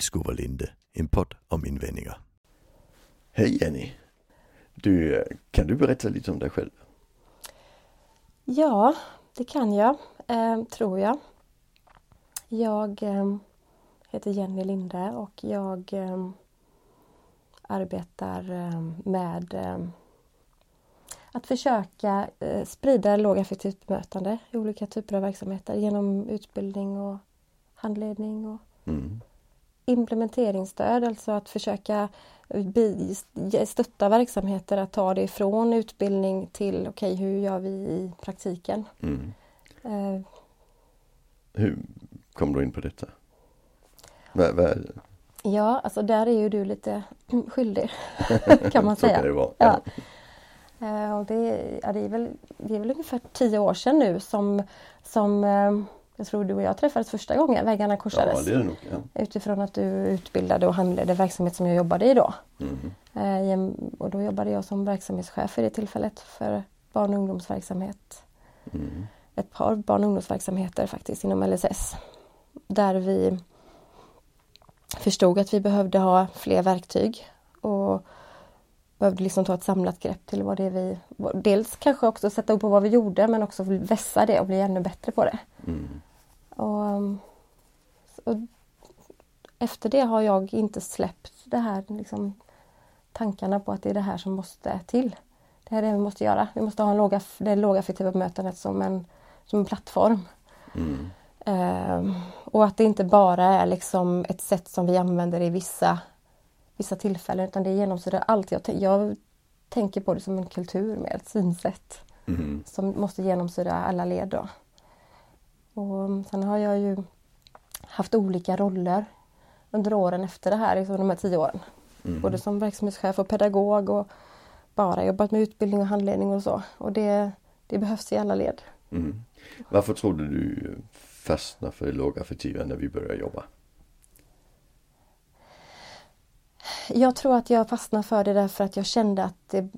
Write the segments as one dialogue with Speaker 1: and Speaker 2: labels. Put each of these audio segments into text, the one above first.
Speaker 1: Lillskovalinde, en podd om invändningar.
Speaker 2: Hej Jenny! Du, kan du berätta lite om dig själv?
Speaker 3: Ja, det kan jag, eh, tror jag. Jag eh, heter Jenny Linde och jag eh, arbetar med att försöka sprida lågaffektivt bemötande i olika typer av verksamheter genom utbildning och handledning och
Speaker 2: Mm.
Speaker 3: Implementeringsstöd, alltså att försöka stötta verksamheter att ta det från utbildning till okej, hur gör vi i praktiken?
Speaker 2: Mm.
Speaker 3: Eh,
Speaker 2: Hur kom du in på detta? Vad, vad,
Speaker 3: ja, alltså där är ju du lite skyldig kan man säga.
Speaker 2: det vara.
Speaker 3: Ja. Eh, och det, ja, det, är väl, det är väl ungefär tio år sedan nu som, som eh, jag tror du och jag träffades första gången, vägarna korsades.
Speaker 2: ja, nog. Ja.
Speaker 3: Utifrån att du utbildade och handledde verksamhet som jag jobbade i då.
Speaker 2: Mm.
Speaker 3: Eh, Och då jobbade jag som verksamhetschef i det tillfället för barn och ungdomsverksamhet.
Speaker 2: Mm.
Speaker 3: Ett par barn och ungdomsverksamheter faktiskt inom LSS. Där vi förstod att vi behövde ha fler verktyg och behövde liksom ta ett samlat grepp till vad det är vi... Dels kanske också sätta upp på vad vi gjorde men också vässa det och bli ännu bättre på det.
Speaker 2: Mm.
Speaker 3: Och, um, och efter det har jag inte släppt det här liksom, tankarna på att det är det här som måste till. Det här är det vi måste göra. Vi måste ha en låga, det lågaffektiva bemötandet som en, som en plattform.
Speaker 2: Mm.
Speaker 3: Ehm, och att det inte bara är liksom ett sätt som vi använder i vissa, vissa tillfällen utan det genomsyrar allt. Jag, jag tänker på det som en kultur med ett synsätt
Speaker 2: Mm.
Speaker 3: som måste genomsyra alla led. Då. Och sen har jag ju haft olika roller under åren efter det här, liksom de här tio åren.
Speaker 2: Mm.
Speaker 3: Både som verksamhetschef och pedagog och bara jobbat med utbildning och handledning och så. Och det, det behövs i alla led.
Speaker 2: Mm. Varför trodde du fastnade för det lågaffektiva när vi började jobba?
Speaker 3: Jag tror att jag fastnade för det därför att jag kände att det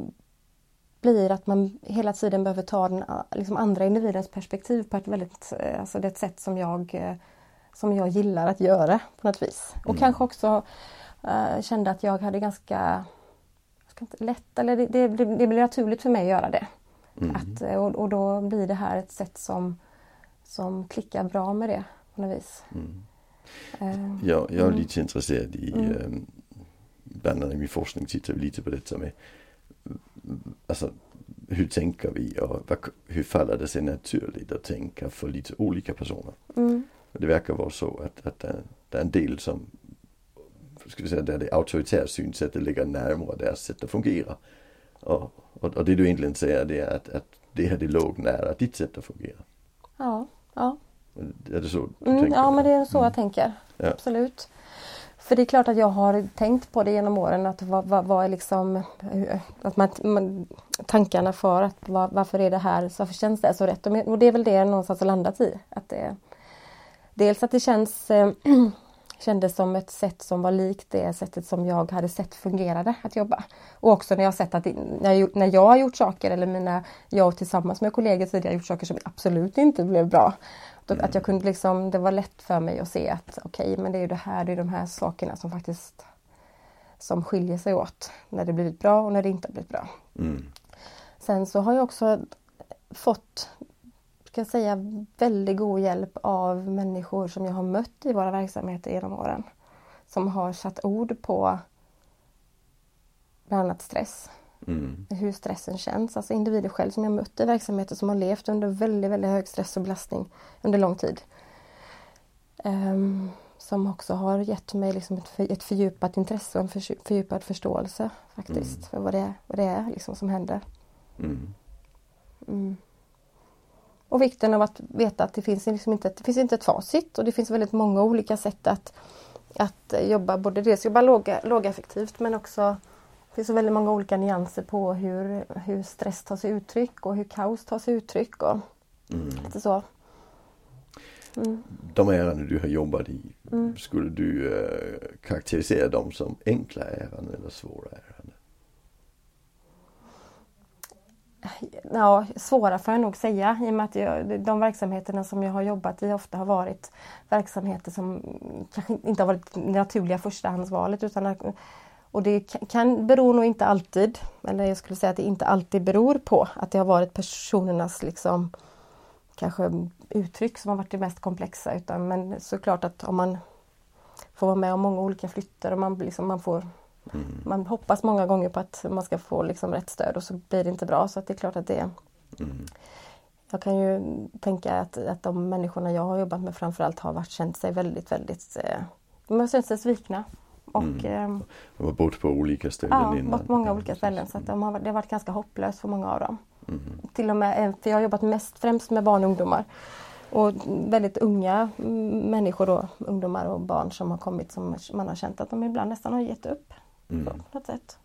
Speaker 3: blir att man hela tiden behöver ta den liksom andra individens perspektiv på ett väldigt, eh, alltså det är ett sätt som jag, eh, som jag gillar att göra på något vis. Och
Speaker 2: Mm.
Speaker 3: kanske också eh, kände att jag hade ganska jag inte, lätt, eller det, det, det blir naturligt för mig att göra det.
Speaker 2: Mm.
Speaker 3: Att, och, och då blir det här ett sätt som, som klickar bra med det på något vis.
Speaker 2: Mm.
Speaker 3: Eh,
Speaker 2: Jag, jag är
Speaker 3: Mm.
Speaker 2: lite intresserad i, eh, bland annat i min forskning tittar vi lite på detta med alltså hur tänker vi och hur faller det sig naturligt att tänka för lite olika personer?
Speaker 3: mm,
Speaker 2: det verkar vara så att, att det, det är en del som skulle säga, där det auktoritära synsättet ligger närmare deras sätt att fungera. Och, och, och det du egentligen säger det är att, att det här det låg nära ditt sätt att fungera.
Speaker 3: ja, ja.
Speaker 2: Är det så du
Speaker 3: Mm,
Speaker 2: tänker?
Speaker 3: ja men det är så
Speaker 2: Mm.
Speaker 3: jag tänker.
Speaker 2: Ja.
Speaker 3: Absolut. För det är klart att jag har tänkt på det genom åren att vad, vad, vad är liksom eh, att man, man, tankarna för att var, varför är det här, varför känns det så rätt? Och det är väl det jag någonstans har landat i. Att det, dels att det känns eh, kändes som ett sätt som var likt det sättet som jag hade sett fungerade att jobba. Och också när jag sett att när, jag, när jag har gjort saker eller mina, jag tillsammans med kollegor tidigare gjort saker som absolut inte blev bra. Då, Att jag kunde liksom, det var lätt för mig att se att okej, men det är det här, det är de här sakerna som faktiskt som skiljer sig åt när det blivit bra och när det inte blivit bra.
Speaker 2: Mm.
Speaker 3: Sen så har jag också fått, jag säga, väldigt god hjälp av människor som jag har mött i våra verksamheter genom åren. Som har satt ord på bland annat stress.
Speaker 2: Mm.
Speaker 3: Hur stressen känns. Alltså individer själv som jag mött i verksamheter som har levt under väldigt, väldigt hög stress och belastning under lång tid. Ehm, som också har gett mig liksom ett, för, ett fördjupat intresse och en för, fördjupad förståelse faktiskt
Speaker 2: Mm.
Speaker 3: för vad det är, vad det är liksom som händer.
Speaker 2: Mm.
Speaker 3: Och vikten av att veta att det finns, liksom inte, det finns inte ett facit och det finns väldigt många olika sätt att, att jobba, både dels jobba låga, lågaffektivt men också det finns så väldigt många olika nyanser på hur, hur stress tar sig uttryck och hur kaos tar sig uttryck och
Speaker 2: Mm.
Speaker 3: lite så. Mm.
Speaker 2: De ärenden du har jobbat i,
Speaker 3: Mm.
Speaker 2: skulle du eh, karaktärisera dem som enkla ärenden eller svåra ärenden?
Speaker 3: Ja, svåra får jag nog säga i och med att jag, de verksamheterna som jag har jobbat i ofta har varit verksamheter som kanske inte har varit det naturliga förstahandsvalet utan och det kan bero nog inte alltid, eller jag skulle säga att det inte alltid beror på att det har varit personernas liksom kanske uttryck som har varit det mest komplexa utan men såklart att om man får vara med om många olika flyttar och man, liksom, man får mm. Man hoppas många gånger på att man ska få liksom rätt stöd och så blir det inte bra så att det är klart att det mm. Jag kan ju tänka att, att de människorna jag har jobbat med framförallt har varit, känt sig väldigt, väldigt eh, De har känt sig svikna. Och, mm.
Speaker 2: eh, de har bott på olika ställen
Speaker 3: ja,
Speaker 2: innan?
Speaker 3: Bott på många olika ställen så att de har, det har varit ganska hopplöst för många av dem. Mm. Till och med, för jag har jobbat mest främst med barn och ungdomar. Och väldigt unga människor då, ungdomar och barn som har kommit som man har känt att de ibland nästan har gett upp. Mm. På något sätt.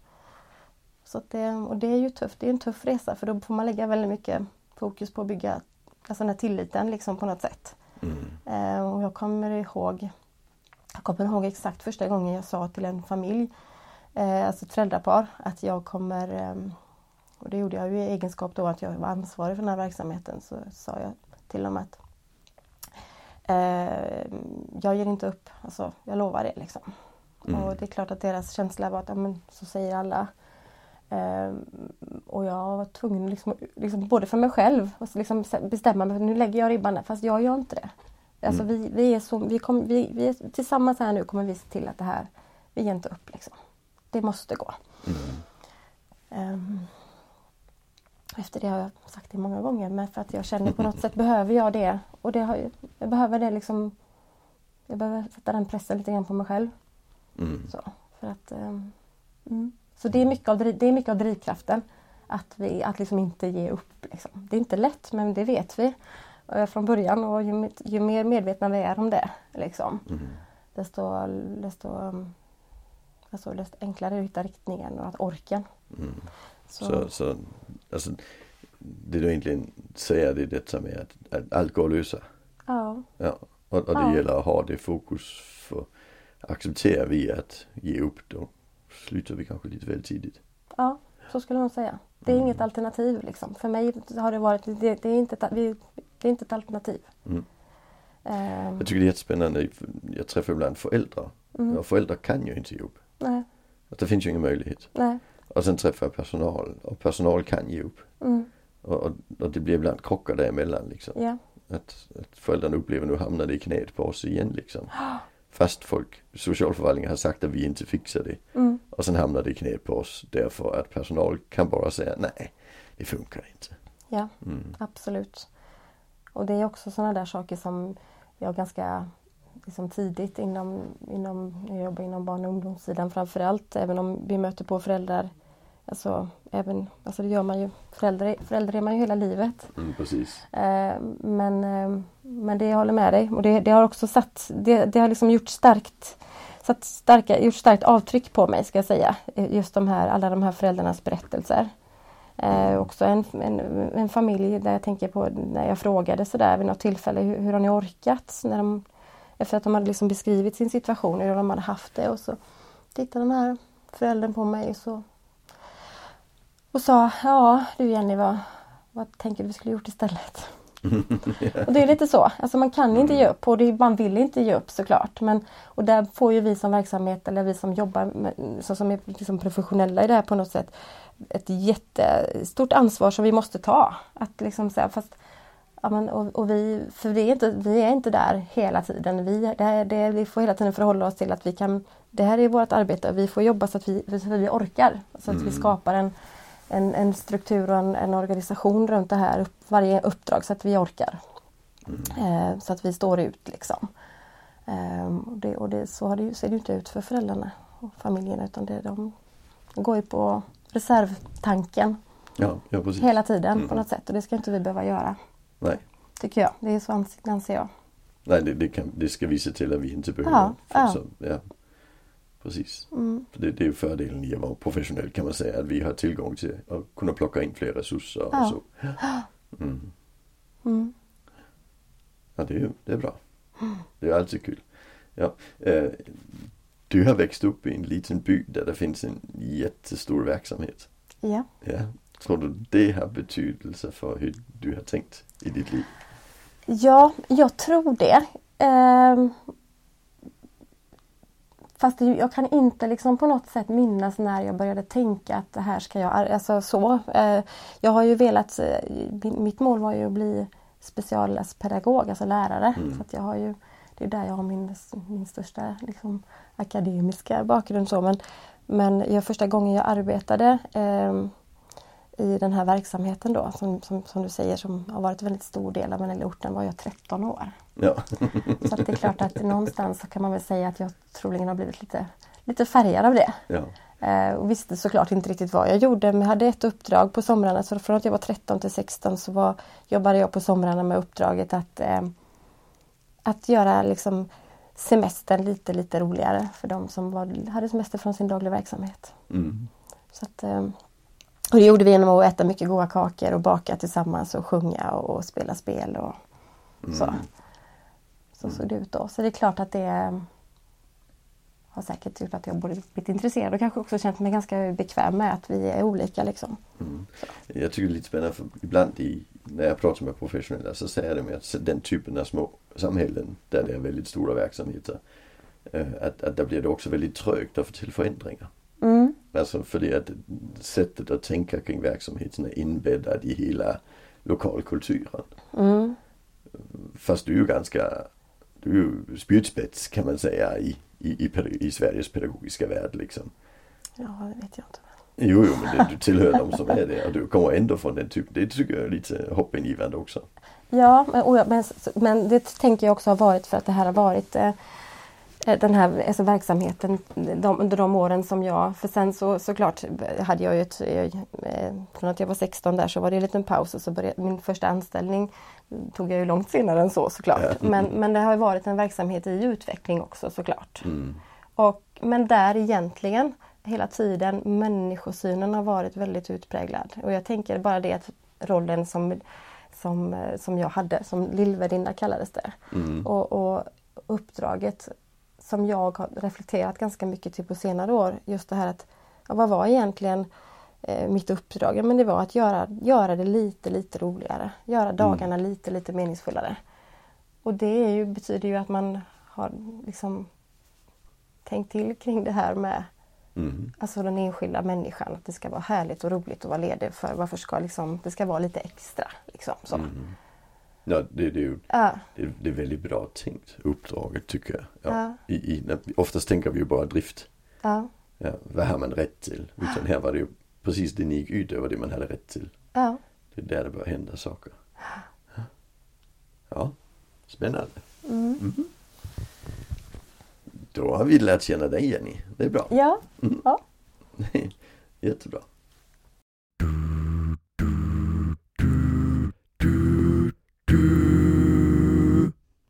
Speaker 3: Så det, och det är ju tufft, det är en tuff resa för då får man lägga väldigt mycket fokus på att bygga alltså den här tilliten liksom på något sätt. Mm. Eh, och jag kommer ihåg Jag kommer ihåg exakt första gången jag sa till en familj, eh, alltså ett föräldrapar, att jag kommer eh, och det gjorde jag ju i egenskap då att jag var ansvarig för den här verksamheten så sa jag till dem att eh, jag ger inte upp, alltså jag lovar det liksom. Mm. Och det är klart att deras känsla var att, ja men så säger alla. Eh, och jag var tvungen liksom, liksom både för mig själv att liksom bestämma mig, nu lägger jag ribban där, fast jag gör inte det. Alltså mm. vi, vi är så, vi, kom, vi, vi är tillsammans här nu kommer vi se till att det här, vi ger inte upp liksom. Det måste gå. Mm. Um, efter det har jag sagt det många gånger men för att jag känner på något sätt behöver jag det. Och det har, jag behöver det liksom Jag behöver sätta den pressen lite grann på mig själv. Mm. Så, för att, um, mm. så det är, mycket av, det är mycket av drivkraften. Att, vi, att liksom inte ge upp. Liksom. Det är inte lätt men det vet vi från början och ju, ju mer medvetna vi är om det liksom, mm. desto, desto, alltså, desto enklare är det att hitta riktningen och att orken.
Speaker 2: Mm. Så. så, så alltså, det du egentligen säger det är detta med att, att allt går att lösa.
Speaker 3: Ja.
Speaker 2: ja. Och, och det ja. gäller att ha det fokus för accepterar vi att ge upp då slutar vi kanske lite väl tidigt.
Speaker 3: Ja, så skulle man säga. Det är mm. inget alternativ liksom. För mig har det varit, det, det är, inte ett, det är inte ett alternativ. Mm.
Speaker 2: Um. Jag tycker det är jättespännande. Jag träffar ibland föräldrar. Mm. Och föräldrar kan ju inte ge upp.
Speaker 3: Nej.
Speaker 2: Att det finns ju ingen möjlighet.
Speaker 3: Nej.
Speaker 2: Och sen träffar jag personal och personal kan ge upp.
Speaker 3: Mm.
Speaker 2: Och, och, och, det blir ibland krockar däremellan liksom.
Speaker 3: Ja.
Speaker 2: Att, att föräldrarna upplever nu hamnade i knät på oss igen liksom. Fast folk, socialförvaltningen har sagt att vi inte fixar det.
Speaker 3: Mm.
Speaker 2: Och sen hamnar det i knät på oss därför att personal kan bara säga nej, det funkar inte.
Speaker 3: Ja, mm. absolut. Och det är också sådana där saker som jag ganska liksom tidigt inom, inom, jag jobbar inom barn och ungdomssidan framförallt, även om vi möter på föräldrar Alltså, även, alltså det gör man ju, förälder, förälder är man ju hela livet.
Speaker 2: Mm, precis.
Speaker 3: Eh, men, eh, men det jag håller med dig och det, det har också satt, det, det, har liksom gjort starkt satt starka, gjort starkt avtryck på mig ska jag säga. Just de här, alla de här föräldrarnas berättelser. Eh, också en, en, en, familj där jag tänker på när jag frågade sådär vid något tillfälle hur, hur har ni orkat? När de, efter att de hade liksom beskrivit sin situation, hur de hade haft det och så tittade den här föräldern på mig och så och sa Ja du Jenny vad, vad tänker du vi skulle gjort istället? och det är lite så, alltså man kan inte ge upp och det, man vill inte ge upp såklart. Men, och där får ju vi som verksamhet eller vi som jobbar med, så som är liksom professionella i det här på något sätt ett jättestort ansvar som vi måste ta. Att liksom säga, fast, ja, men, och, och, vi, för vi är, inte, vi är inte där hela tiden. Vi, det, det, vi får hela tiden förhålla oss till att vi kan, det här är vårt arbete och vi får jobba så att vi, så att vi orkar. Så att mm. vi skapar en, en, en struktur och en, en, organisation runt det här, upp, varje uppdrag så att vi orkar. Mm. Eh, så att vi står ut liksom. Eh, och det, och det, så har det, ser det inte ut för föräldrarna och familjerna utan det, de går ju på reservtanken.
Speaker 2: Ja, ja,
Speaker 3: hela tiden mm. på något sätt och det ska inte vi behöva göra.
Speaker 2: Nej.
Speaker 3: Tycker jag. Det är så anser jag.
Speaker 2: Nej, det, det, kan, det ska vi se till att vi inte behöver. Ja, ja. Så, ja. Precis.
Speaker 3: Mm.
Speaker 2: Det, det är fördelen i att vara professionell kan man säga. Att vi har tillgång till att kunna plocka in fler resurser ja. och så.
Speaker 3: Mm. Mm.
Speaker 2: Ja, det är, det är bra. Det är alltid kul. Ja. Eh, du har växt upp i en liten by där det finns en jättestor verksamhet.
Speaker 3: Ja.
Speaker 2: ja. tror du det har betydelse för hur du har tänkt i ditt liv?
Speaker 3: Ja, jag tror det. Eh, fast jag kan inte liksom på något sätt minnas när jag började tänka att det här ska jag... Alltså så. Eh, jag har ju velat... Eh, mitt mål var ju att bli specialpedagog, alltså lärare. Mm. Så jag har ju, det är där jag har min, min största liksom, akademiska bakgrund. Så. Men, men jag, första gången jag arbetade eh, i den här verksamheten då som, som, som, du säger som har varit en väldigt stor del av den här orten var jag 13 år.
Speaker 2: Ja.
Speaker 3: så det är klart att någonstans så kan man väl säga att jag troligen har blivit lite, lite färgad av det.
Speaker 2: Ja.
Speaker 3: Eh, och visste såklart inte riktigt vad jag gjorde men jag hade ett uppdrag på somrarna så från att jag var 13 till 16 så var, jobbade jag på somrarna med uppdraget att, eh, att göra liksom semestern lite lite roligare för de som var, hade semester från sin dagliga verksamhet.
Speaker 2: Mm.
Speaker 3: Så att, eh, och det gjorde vi genom att äta mycket goda kakor och baka tillsammans och sjunga och, spela spel och så.
Speaker 2: Mm.
Speaker 3: Så såg det ut då. Så det är klart att det har säkert gjort att jag både blivit intresserad och kanske också känt mig ganska bekväm med att vi är olika. Liksom.
Speaker 2: Mm. Jag tycker det är lite spännande för ibland i, när jag pratar med professionella så säger de att den typen av små samhällen där det är väldigt stora verksamheter eh, att, att där blir det också väldigt trögt att få till förändringar. Alltså för det att sättet att tänka kring verksamheten är inbäddad i hela lokalkulturen.
Speaker 3: Mm.
Speaker 2: Fast du är ju ganska, du är ju spjutspets kan man säga i, i, i, i Sveriges pedagogiska värld liksom.
Speaker 3: Ja, det vet jag inte.
Speaker 2: Jo, jo, men det, du tillhör dem som är det och du kommer ändå från den typen. Det tycker jag är lite hoppingivande också.
Speaker 3: Ja, men, men det tänker jag också har varit för att det här har varit Eh, den här alltså verksamheten de, under de åren som jag, för sen så såklart hade jag ju ett, eh, från att jag var 16 där så var det en liten paus och så började min första anställning tog jag ju långt senare än så såklart.
Speaker 2: Ja.
Speaker 3: Men, men det har ju varit en verksamhet i utveckling också såklart.
Speaker 2: Mm.
Speaker 3: Och, men där egentligen hela tiden människosynen har varit väldigt utpräglad. Och jag tänker bara det att rollen som, som, som jag hade, som lillvärdinna kallades det.
Speaker 2: Mm.
Speaker 3: Och, och uppdraget som jag har reflekterat ganska mycket till på senare år. Just det här att, ja, vad var egentligen eh, mitt uppdrag? Ja, men det var att göra, göra det lite, lite roligare. Göra mm. dagarna mm. lite, lite meningsfullare. Och det ju, betyder ju att man har liksom tänkt till kring det här med
Speaker 2: mm.
Speaker 3: alltså den enskilda människan. Att det ska vara härligt och roligt att vara ledig för varför ska liksom, det ska vara lite extra. Liksom, så.
Speaker 2: Mm. Ja, det, det, är ju
Speaker 3: ja.
Speaker 2: det, det, är väldigt bra tänkt, uppdraget tycker jag. Ja,
Speaker 3: ja.
Speaker 2: I, i, oftast tänker vi ju bara drift.
Speaker 3: Ja.
Speaker 2: Ja, vad har man rätt till? Utan här var det ju precis det ni gick ut över det man hade rätt till.
Speaker 3: Ja.
Speaker 2: Det är där det börjar hända saker. Ja, spännande.
Speaker 3: Mm.
Speaker 2: Mm. Då har vi lärt känna dig Jenny. Det är bra.
Speaker 3: Ja.
Speaker 2: Mm.
Speaker 3: ja.
Speaker 2: Jättebra.